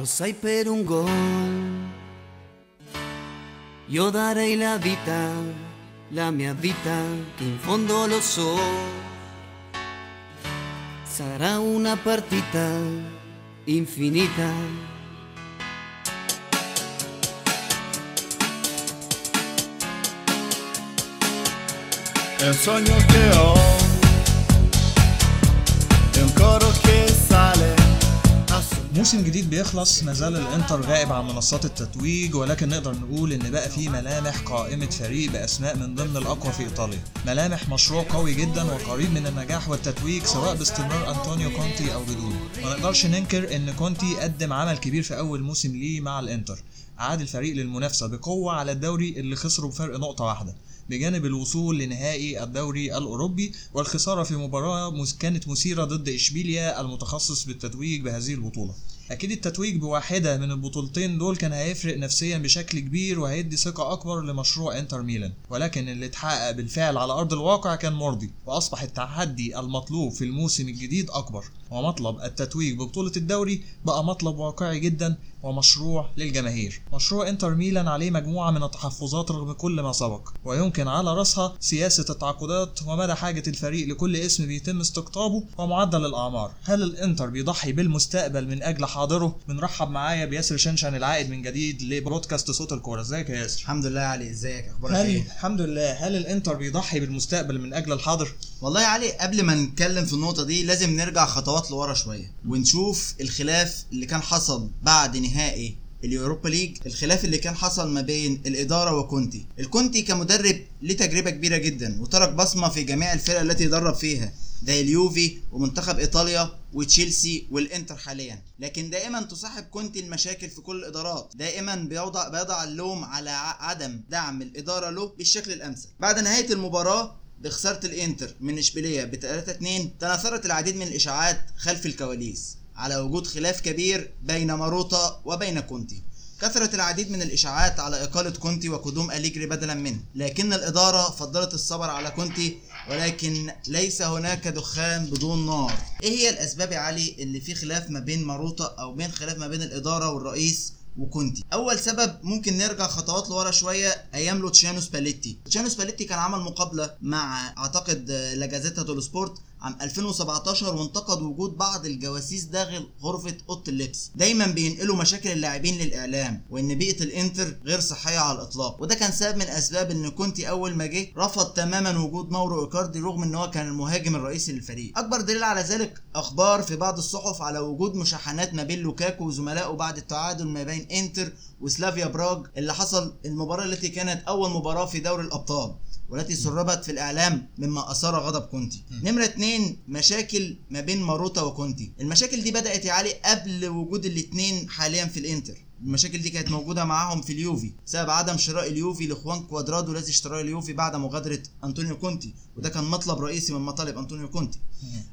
Osai perungón, yo daré la vida, la mia vida, que en fondo lo so. Será una partita infinita. El sueño que hoy موسم جديد بيخلص ما زال الإنتر غائب عن منصات التتويج ولكن نقدر نقول إن بقى في ملامح قائمة فريق بأسماء من ضمن الأقوى في إيطاليا. ملامح مشروع قوي جدا وقريب من النجاح والتتويج سواء باستمرار أنطونيو كونتي أو بدونه ما نقدرش ننكر إن كونتي قدم عمل كبير في أول موسم ليه مع الإنتر. عاد الفريق للمنافسة بقوة على الدوري اللي خسره بفرق نقطة واحدة. بجانب الوصول لنهائي الدوري الأوروبي والخسارة في مباراة كانت مثيرة ضد إشبيليا المتخصص بالتتويج بهذه البطولة. أكيد التتويج بواحدة من البطولتين دول كان هيفرق نفسيا بشكل كبير وهيدي ثقة أكبر لمشروع إنتر ميلان. ولكن اللي اتحقق بالفعل على أرض الواقع كان مرضي وأصبح التحدي المطلوب في الموسم الجديد أكبر. ومطلب التتويج ببطولة الدوري بقى مطلب واقعي جدا ومشروع للجماهير. مشروع إنتر ميلان عليه مجموعة من التحفظات رغم كل ما سبق ويمكن على رأسها سياسة التعاقدات ومدى حاجة الفريق لكل اسم بيتم استقطابه ومعدل الأعمار. هل الإنتر بيضحي بالمستقبل من أجل حاضره. بنرحب معايا بياسر شنشن العائد من جديد لبرودكاست صوت الكورة. ازيك يا ياسر؟ الحمد لله يا علي ازيك؟ أخبارك إيه؟ الحمد لله. هل الانتر بيضحي بالمستقبل من أجل الحاضر؟ والله يا علي قبل ما نتكلم في النقطة دي لازم نرجع خطوات لورا شوية ونشوف الخلاف اللي كان حصل بعد نهائي اليوروبا ليج الخلاف اللي كان حصل ما بين الإدارة وكونتي. الكونتي كمدرب ليه تجربة كبيرة جدا وترك بصمة في جميع الفرق التي درب فيها ده اليوفي ومنتخب إيطاليا وتشيلسي والإنتر حاليا. لكن دائما تصاحب كونتي المشاكل في كل الإدارات. دائما بيوضع بيضع اللوم على عدم دعم الإدارة له بالشكل الأمثل. بعد نهاية المباراة بخسارة الإنتر من إشبيلية ب 3 2 تناثرت العديد من الإشاعات خلف الكواليس. على وجود خلاف كبير بين ماروتا وبين كونتي. كثرت العديد من الإشاعات على إقالة كونتي وقدوم أليجري بدلا منه. لكن الإدارة فضلت الصبر على كونتي ولكن ليس هناك دخان بدون نار. إيه هي الأسباب يا علي اللي في خلاف ما بين ماروتا أو بين خلاف ما بين الإدارة والرئيس وكونتي؟ أول سبب ممكن نرجع خطوات لورا شوية أيام لوتشيانو سباليتي. لوتشيانو سباليتي كان عمل مقابلة مع أعتقد آه، لا جازيتا ديلو سبورت عام 2017 وانتقد وجود بعض الجواسيس داخل غرفة أوضة اللبس. دايما بينقلوا مشاكل اللاعبين للإعلام وإن بيئة الإنتر غير صحية على الإطلاق. وده كان سبب من أسباب إن كونتي أول ما جه رفض تماما وجود ماورو ايكاردي رغم إن هو كان المهاجم الرئيسي للفريق. أكبر دليل على ذلك أخبار في بعض الصحف على وجود مشاحنات ما بين لوكاكو وزملائه بعد التعادل ما بين إنتر وسلافيا براغ اللي حصل المباراة التي كانت أول مباراة في دوري الأبطال. والتي سربت في الإعلام مما أثار غضب كونتي. نمرة اتنين مشاكل ما بين ماروتا وكونتي. المشاكل دي بدأت يا علي قبل وجود الاتنين حاليا في الإنتر. المشاكل دي كانت موجودة معاهم في اليوفي بسبب عدم شراء اليوفي لخوان كوادرادو الذي اشتراه اليوفي بعد مغادرة أنطونيو كونتي وده كان مطلب رئيسي من مطالب أنطونيو كونتي.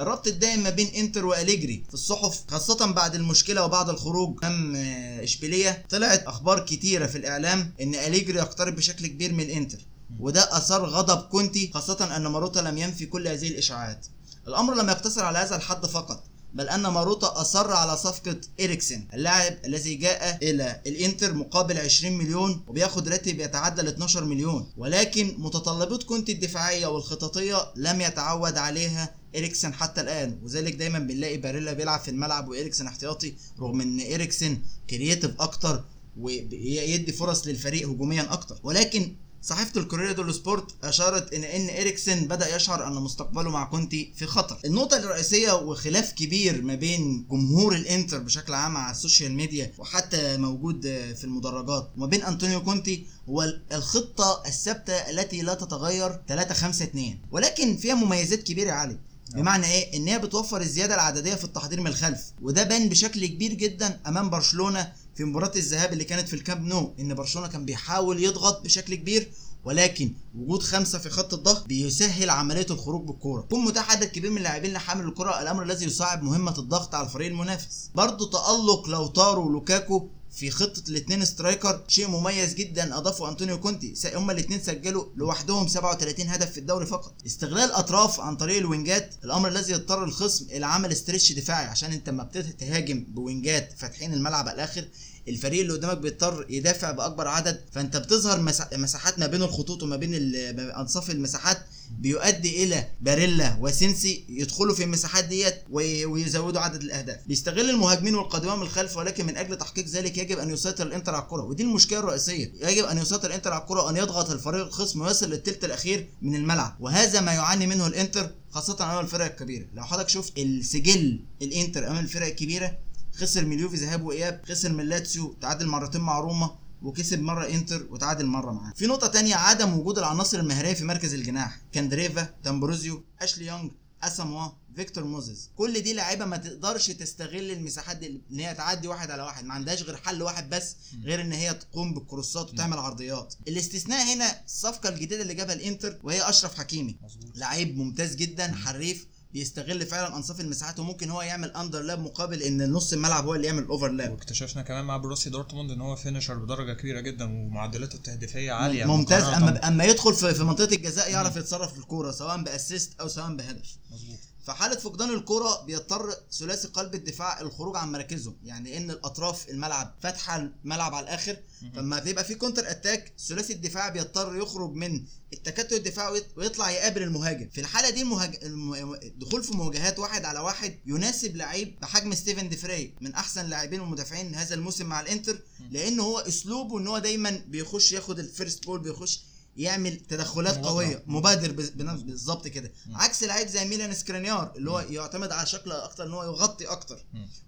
الربط الدائم ما بين إنتر وأليجري في الصحف خاصة بعد المشكلة وبعد الخروج امام إشبيلية طلعت أخبار كتيرة في الإعلام إن أليجري يقترب بشكل كبير من الإنتر. وده اثار غضب كونتي خاصة ان ماروتا لم ينفي كل هذه الاشاعات. الامر لم يقتصر على هذا الحد فقط بل ان ماروتا اصر على صفقة اريكسن اللاعب الذي جاء إلى الإنتر مقابل 20 مليون وبياخد راتب يتعدى ال 12 مليون. ولكن متطلبات كونتي الدفاعية والخططية لم يتعود عليها اريكسن حتى الآن. وذلك دايما بنلاقي باريلا بيلعب في الملعب واريكسن احتياطي رغم إن اريكسن creative أكتر ويدي فرص للفريق هجوميا أكتر. ولكن صحيفة الكورييري ديلو سبورت أشارت إن إن إريكسن بدأ يشعر أن مستقبله مع كونتي في خطر. النقطة الرئيسية وخلاف كبير ما بين جمهور الإنتر بشكل عام على ال social media وحتى موجود في المدرجات وما بين أنطونيو كونتي هو الخطة الثابتة التي لا تتغير 3 5 2 ولكن فيها مميزات كبيرة يا علي. بمعنى إيه؟ إن هي بتوفر الزيادة العددية في التحضير من الخلف وده بان بشكل كبير جدا أمام برشلونة في مباراة الذهاب اللي كانت في الكامب نو إن برشلونة كان بيحاول يضغط بشكل كبير ولكن وجود خمسة في خط الضغط بيسهل عملية الخروج بالكورة. يكون متاح عدد كبير من اللاعبين لحامل الكرة الأمر الذي يصعب مهمة الضغط على الفريق المنافس. برضه تألق لوتارو ولوكاكو في خطة الاثنين striker شيء مميز جدا أضافه أنطونيو كونتي. هما الاثنين سجلوا لوحدهم 37 هدف في الدوري فقط. استغلال أطراف عن طريق ال wingات الأمر الذي يضطر الخصم إلى عمل stretch دفاعي عشان أنت لما بتهاجم ب wingات فاتحين الملعب على الآخر. الفريق اللي قدامك بيضطر يدافع بأكبر عدد. فأنت بتظهر مسا- مساحات ما بين الخطوط وما بين أنصاف المساحات. بيؤدي إلى باريلا وسينسي يدخلوا في المساحات ديت وي- ويزودوا عدد الأهداف. بيستغل المهاجمين والقادمين من الخلف ولكن من أجل تحقيق ذلك يجب أن يسيطر الإنتر على الكرة ودي المشكلة الرئيسية. يجب أن يسيطر الإنتر على الكرة وأن يضغط الفريق الخصم ويصل للثلث الأخير من الملعب وهذا ما يعاني منه الإنتر خاصة أمام الفرق الكبيرة. لو حضرتك شفت السجل الإنتر أمام الفرق الكبيرة خسر من اليوفي ذهاب وإياب خسر من لاتسيو تعادل مرتين مع روما وكسب مرة انتر وتعادل مرة معاه. في نقطة تانية عدم وجود العناصر المهاريه في مركز الجناح. كاندريفا دامبروزيو أشلي يونج أساموا فيكتور موزيز. كل دي لعيبه ما تقدرش تستغل المساحات دي إن هي تعدي واحد على واحد. ما عندهاش غير حل واحد بس غير إن هي تقوم بال crossات وتعمل عرضيات. الاستثناء هنا الصفقه الجديده اللي جابها الإنتر وهي أشرف حكيمي. لعيب ممتاز جدا حريف بيستغل فعلا أنصاف المساحات وممكن هو يعمل underlap مقابل إن نص الملعب هو اللي يعمل overlap واكتشفنا كمان مع بوروسيا دورتموند إن هو finisher بدرجة كبيرة جدا ومعدلاته التهديفية عالية. ممتاز. اما أما يدخل في في منطقة الجزاء يعرف يتصرف في الكورة سواء ب assist أو سواء بهدف. مظبوط. في حاله فقدان الكرة بيضطر ثلاثي قلب الدفاع الخروج عن مراكزهم. يعني إن الأطراف الملعب فاتحة الملعب على الآخر فلما بيبقى في counter attack ثلاثي الدفاع بيضطر يخرج من التكتل الدفاعي ويط- ويطلع يقابل المهاجم. في الحالة دي المهاج... الم... الدخول في مواجهات واحد على واحد يناسب لعيب بحجم ستيفان دي فراي من أحسن لاعبين المدافعين هذا الموسم مع الإنتر لأن هو أسلوبه إن هو دايما بيخش ياخد ال first ball بيخش يعمل تدخلات. قوية مبادر بز- بنفس- بالظبط كده. عكس لعيب زي ميلان سكرينيار اللي هو يعتمد على شكل أكتر إن هو يغطي أكتر.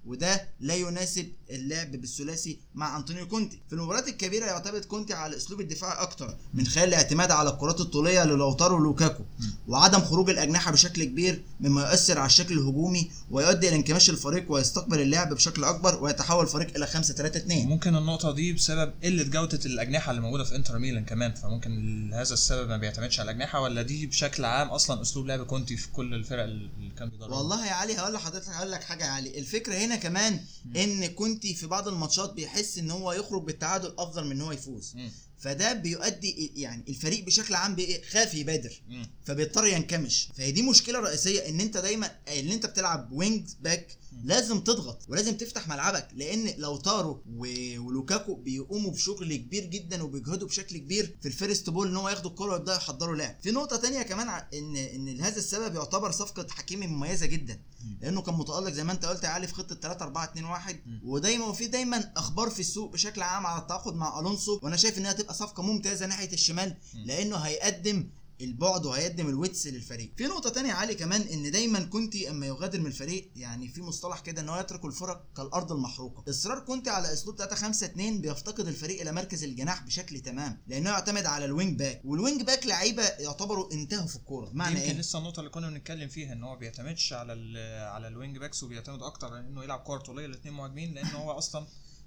وده لا يناسب اللعب بالثلاثي مع أنطونيو كونتي. في المباريات الكبيرة يعتمد كونتي على الاسلوب الدفاعي أكتر من خلال الاعتماد على الكرات الطولية للوتارو ولوكاكو. وعدم خروج الأجنحة بشكل كبير مما يؤثر على الشكل الهجومي ويؤدي إلى انكماش الفريق ويستقبل اللعب بشكل أكبر ويتحول الفريق إلى 5 3 2 ممكن النقطة دي بسبب قلة جودة الأجنحة اللي موجودة في إنتر ميلان كمان فممكن هذا السبب ما بيعتمدش على الأجنحة ولا دي بشكل عام أصلا أسلوب لعب كونتي في كل الفرق اللي كان بيدربها؟ والله يا علي هقول لحضرتك هقول لك حاجة يا علي. الفكرة هنا كمان إن كنتي في بعض الماتشات بيحس إن هو يخرج بالتعادل أفضل من إن هو يفوز. فده بيؤدي يعني الفريق بشكل عام خاف يبادر. فبيضطر ينكمش. فهي دي مشكلة رئيسية إن أنت دايما إن أنت بتلعب wing back لازم تضغط ولازم تفتح ملعبك لأن لوتارو ولوكاكو بيقوموا بشغل كبير جدا وبيجهدوا بشكل كبير في ال first ball إن هو ياخدوا الكرة ويبدأوا يحضروا لعب. في نقطة تانية كمان ان إن لهذا السبب يعتبر صفقة حكيمي مميزة جدا. لأنه كان متألق زي ما أنت قلت يا علي في خطة 3 4 2 1 ودايما وفي دايما أخبار في السوق بشكل عام على التعاقد مع ألونسو. وأنا شايف إنها تبقى صفقة ممتازة ناحية الشمال لأنه هيقدم البعد وهيقدم ال width للفريق. في نقطة تانية علي كمان إن دايما كونتي أما يغادر من الفريق يعني في مصطلح كده إن هو يترك الفرق كالأرض المحروقة. إصرار كونتي على أسلوب 3 5 2 بيفتقد الفريق إلى مركز الجناح بشكل تمام لأنه يعتمد على ال wing back. وال wing back لعيبة يعتبروا انتهوا في الكورة معنى يمكن إيه؟ لسه النقطة اللي كنا بنتكلم فيها إن هو بيعتمدش على على ال wing backs وبيعتمد أكتر على إنه يلعب كورة طولية الاثنين مهاجمين لأن هو أصلا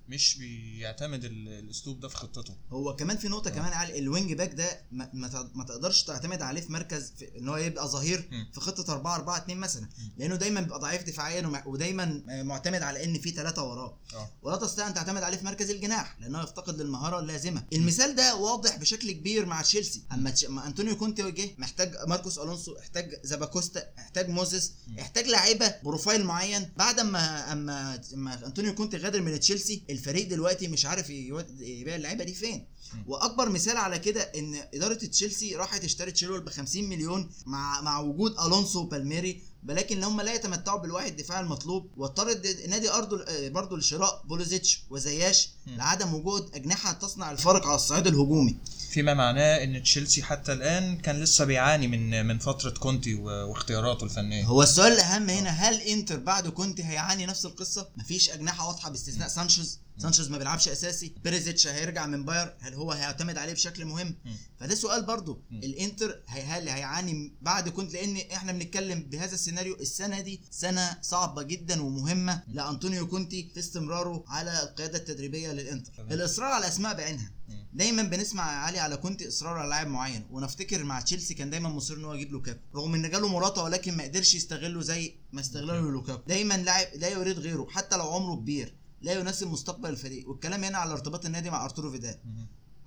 مش بيعتمد ال- الأسلوب ده في خطته. هو كمان في نقطة كمان على ال wing back ده ما, ما تقدرش تعتمد عليه في مركز في إن هو يبقى ظهير. في خطة 4 4 2 مثلا. لأنه دايما بيبقى ضعيف دفاعيا ودايما معتمد على إن في ثلاثة وراه. آه. ولا تستطيع أن تعتمد عليه في مركز الجناح لأنه يفتقد للمهارة اللازمة. المثال ده واضح بشكل كبير مع تشيلسي. أما تش... أنطونيو كونتي جه محتاج ماركوس ألونسو احتاج زاباكوستا احتاج موزيس احتاج لعيبة profile معين. بعد ما اما أما أنطونيو كونتي غادر من تشيلسي الفريق دلوقتي مش عارف يبيع اللعيبة دي فين. وأكبر مثال على كده إن إدارة تشيلسي راحت اشترت تشيلويل ب 50 مليون مع مع وجود ألونسو وبالمييري. ولكن هم لا يتمتعوا بالوعي الدفاعي المطلوب واضطر نادي برضه لشراء بوليسيتش وزياش لعدم وجود أجنحة تصنع الفارق على الصعيد الهجومي. فيما معناه إن تشيلسي حتى الآن كان لسه بيعاني من من فترة كونتي واختياراته الفنية. هو السؤال الأهم هنا هل إنتر بعد كونتي هيعاني نفس القصة؟ مفيش أجنحة واضحة باستثناء سانشيز؟ سانشيز ما بيلعبش أساسي بيريزيتش هيرجع من بايرن هل هو هيعتمد عليه بشكل مهم؟ فده سؤال برضو. الإنتر هي- هل هيعاني بعد كونتي لأن إحنا بنتكلم بهذا السيناريو السنة دي سنة صعبة جدا ومهمة لأنطونيو كونتي في استمراره على القيادة التدريبية للإنتر. الإصرار على اسماء بعينها. دايما بنسمع علي على كونتي إصرار على لاعب معين ونفتكر مع تشيلسي كان دايما مصر إن هو يجيب لوكاكو رغم إن جاله مراتا ولكن ما قدرش يستغله زي ما استغله لوكاكو. دايما لاعب لا يريد غيره حتى لو عمره كبير. لا يناسب مستقبل الفريق. والكلام هنا على ارتباط النادي مع أرتورو فيدال.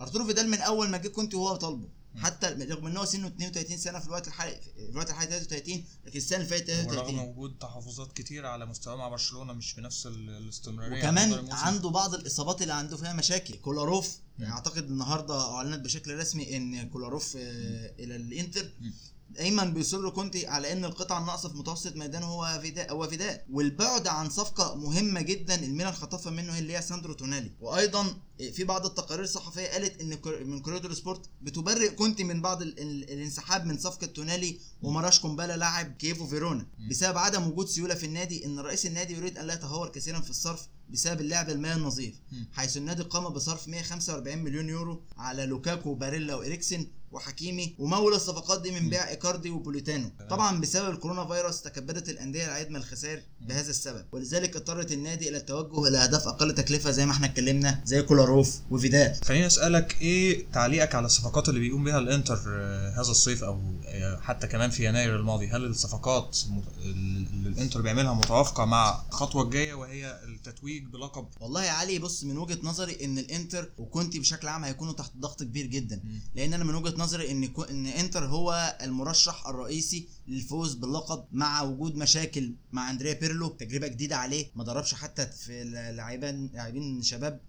أرتورو فيدال من أول ما جه كنت وهو طالبه. حتى رغم إن هو سنه 32 سنة في الوقت الحالي في الوقت الحالي 33 لكن السنة اللي فاتت ورغم 33 وجود تحفظات كتير على مستواه مع برشلونة مش بنفس ال- الاستمرارية مدار وكمان. عنده بعض الإصابات اللي عنده فيها مشاكل. كولاروف أعتقد النهارده أعلنت بشكل رسمي إن كولاروف آه، إلى الإنتر. دايما بيصر كونتي على إن القطعه الناقصة في متوسط ميدانه هو فيدال هو فيدال. والبعد عن صفقة مهمة جدا الميلان خطفها منه اللي هي ساندرو تونالي. وأيضا في بعض التقارير الصحفية قالت إن من كوريدور سبورت بتبرئ كونتي من بعض ال- ال- الانسحاب من صفقة تونالي وماراش كومبولا لاعب كيفو فيرونا. بسبب عدم وجود سيولة في النادي إن رئيس النادي يريد أن لا يتهور كثيرا في الصرف بسبب اللعب المالي النظيف. حيث النادي قام بصرف 145 مليون يورو على لوكاكو وباريلا وإريكسن وحكيمي ومول الصفقات دي من بيع إيكاردي وبوليتانو. طبعا بسبب الكورونا فيروس تكبدت الأندية العديد من الخسائر بهذا السبب ولذلك اضطرت النادي إلى التوجه إلى أهداف أقل تكلفة زي ما إحنا اتكلمنا زي كولاروف وفيدال. خليني أسألك إيه تعليقك على الصفقات اللي بيقوم بها الإنتر آه، هذا الصيف أو آه، حتى كمان في يناير الماضي؟ هل الصفقات اللي الإنتر بيعملها متوافقة مع الخطوة الجاية وهي التتويج بلقب؟ والله يا علي بص من وجهة نظري إن الإنتر وكونتي بشكل عام هيكونوا تحت ضغط كبير جدا. لأن أنا من وجهة نظري إن إن إنتر هو المرشح الرئيسي للفوز باللقب مع وجود مشاكل مع أندريا بيرلو. تجربة جديدة عليه. ما ضربش حتى في لاعبين لاعبين شباب.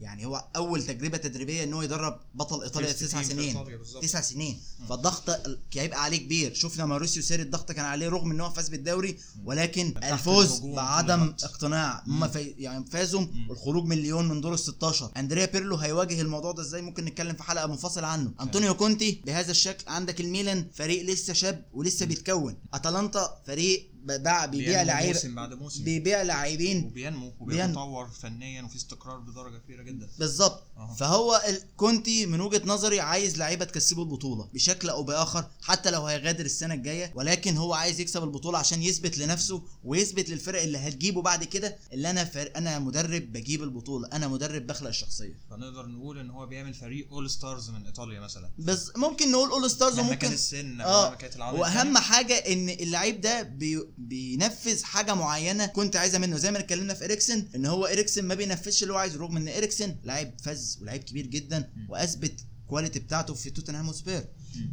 يعني هو أول تجربة تدريبية إن هو يدرب بطل إيطاليا تسع سنين. تسع سنين. فالضغط ال- هيبقى عليه كبير. شفنا ماوريسيو ساري الضغط كان عليه رغم إن هو فاز بالدوري. ولكن الفوز بعدم. اقتناع. هم في يعني فازوا. والخروج من ليون من دور ال 16 أندريا بيرلو هيواجه الموضوع ده إزاي؟ ممكن نتكلم في حلقة منفصله عنه. أنطونيو كونتي بهذا الشكل. عندك الميلان فريق لسه شاب ولسه بيتكون أتلانتا فريق باع بيبيع لعيبه موسم بعد موسم. بيبيع لاعبين. وبينمو بينمو. وبيتطور فنيا وفي استقرار بدرجة كبيرة جدا. بالظبط. فهو كونتي من وجهة نظري عايز لعيبة تكسبه البطولة بشكل أو بآخر حتى لو هيغادر السنة الجاية. ولكن هو عايز يكسب البطولة عشان يثبت لنفسه ويثبت للفرق اللي هتجيبه بعد كده اللي أنا فر... أنا مدرب بجيب البطولة أنا مدرب بخلق الشخصية. فنقدر نقول إن هو بيعمل فريق all stars من إيطاليا مثلا. بس ممكن نقول all stars وممكن كان السن آه كانت وأهم التانية. حاجة إن اللعيب ده بي... بينفذ حاجة معينة كنت عايزها منه. زي ما اتكلمنا في إريكسن إن هو إريكسن ما بينفذش اللي هو عايزه رغم إن إريكسن لعيب فذ ولعيب كبير جدا وأثبت quality بتاعته في توتنهام هوتسبير.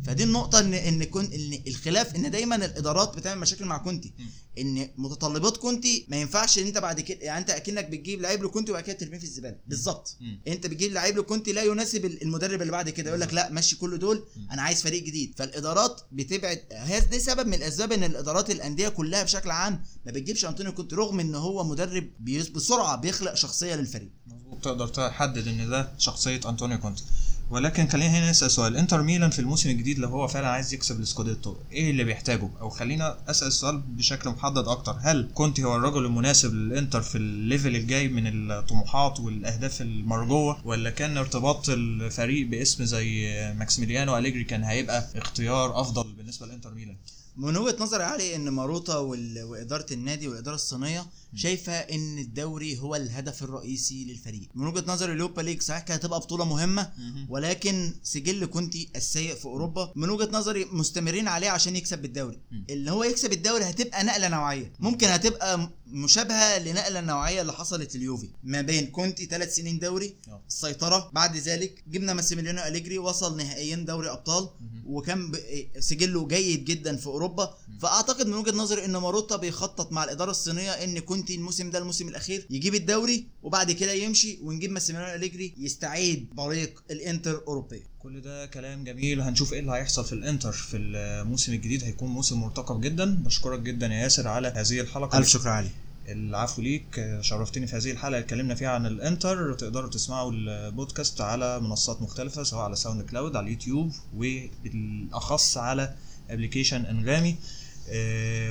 فدي النقطة ان إن كن إن الخلاف إن دايما الإدارات بتعمل مشاكل مع كونتي. إن متطلبات كونتي ما ينفعش إن أنت بعد كده يعني أنت أكنك بتجيب لعيب لكونتي وبعد كده ترميه في الزبالة. بالظبط. أنت بتجيب لعيب لكونتي لا يناسب المدرب اللي بعد كده. يقول لك لا مشي كل دول أنا عايز فريق جديد. فالإدارات بتبعد. هذا ده سبب من الأسباب إن الإدارات الأندية كلها بشكل عام ما بتجيبش أنطونيو كونتي رغم إن هو مدرب بسرعة بيخلق شخصية للفريق. مظبوط. تقدر تحدد إن ده شخصية أنطونيو كونتي. ولكن خلينا هنا نسأل سؤال. إنتر ميلان في الموسم الجديد لو هو فعلا عايز يكسب السكوديتو إيه اللي بيحتاجه؟ أو خلينا أسأل السؤال بشكل محدد أكتر. هل كونتي هو الرجل المناسب للإنتر في ال level الجاي من الطموحات والأهداف المرجوة ولا كان ارتباط الفريق باسم زي ماكسيميليانو أليجري كان هيبقى اختيار أفضل بالنسبة لإنتر ميلان؟ من وجهة نظري علي إن ماروتا وإدارة النادي والإدارة الصينية شايفة إن الدوري هو الهدف الرئيسي للفريق. من وجهة نظري اليوروبا ليج صحيح كانت هتبقى بطولة مهمة ولكن سجل كونتي السيء في أوروبا. من وجهة نظري مستمرين عليه عشان يكسب بالدوري اللي هو يكسب الدوري هتبقى نقلة نوعية. ممكن هتبقى مشابهة لنقلة النوعيه اللي حصلت اليوفي ما بين كونتي ثلاث سنين دوري آه. السيطرة بعد ذلك جبنا ماسيميليانو أليجري وصل نهائيين دوري أبطال وكان سجله جيد جدا في أوروبا. فأعتقد من وجهة نظري إن ماروتا بيخطط مع الإدارة الصينية إن كونتي الموسم ده الموسم الأخير يجيب الدوري وبعد كده يمشي ونجيب ماسيميليانو أليجري يستعيد بريق الإنتر أوروبيا كل ده كلام جميل. هنشوف إيه اللي هيحصل في الإنتر في الموسم الجديد. هيكون موسم مرتقب جدا. بشكرك جدا يا ياسر على هذه الحلقة. ألف شكر علي. العفو ليك. شرفتني في هذه الحلقة. اتكلمنا فيها عن الإنتر. تقدروا تسمعوا البودكاست على منصات مختلفة سواء على ساوند كلاود على اليوتيوب وبالاخص على application أنغامي.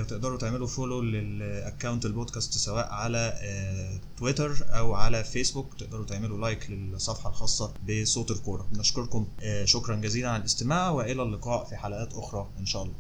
تقدروا تعملوا follow لل account البودكاست سواء على آه، تويتر أو على فيسبوك. تقدروا تعملوا like للصفحة الخاصة بصوت الكورة. نشكركم آه، شكرا جزيلا على الاستماع وإلى اللقاء في حلقات أخرى إن شاء الله.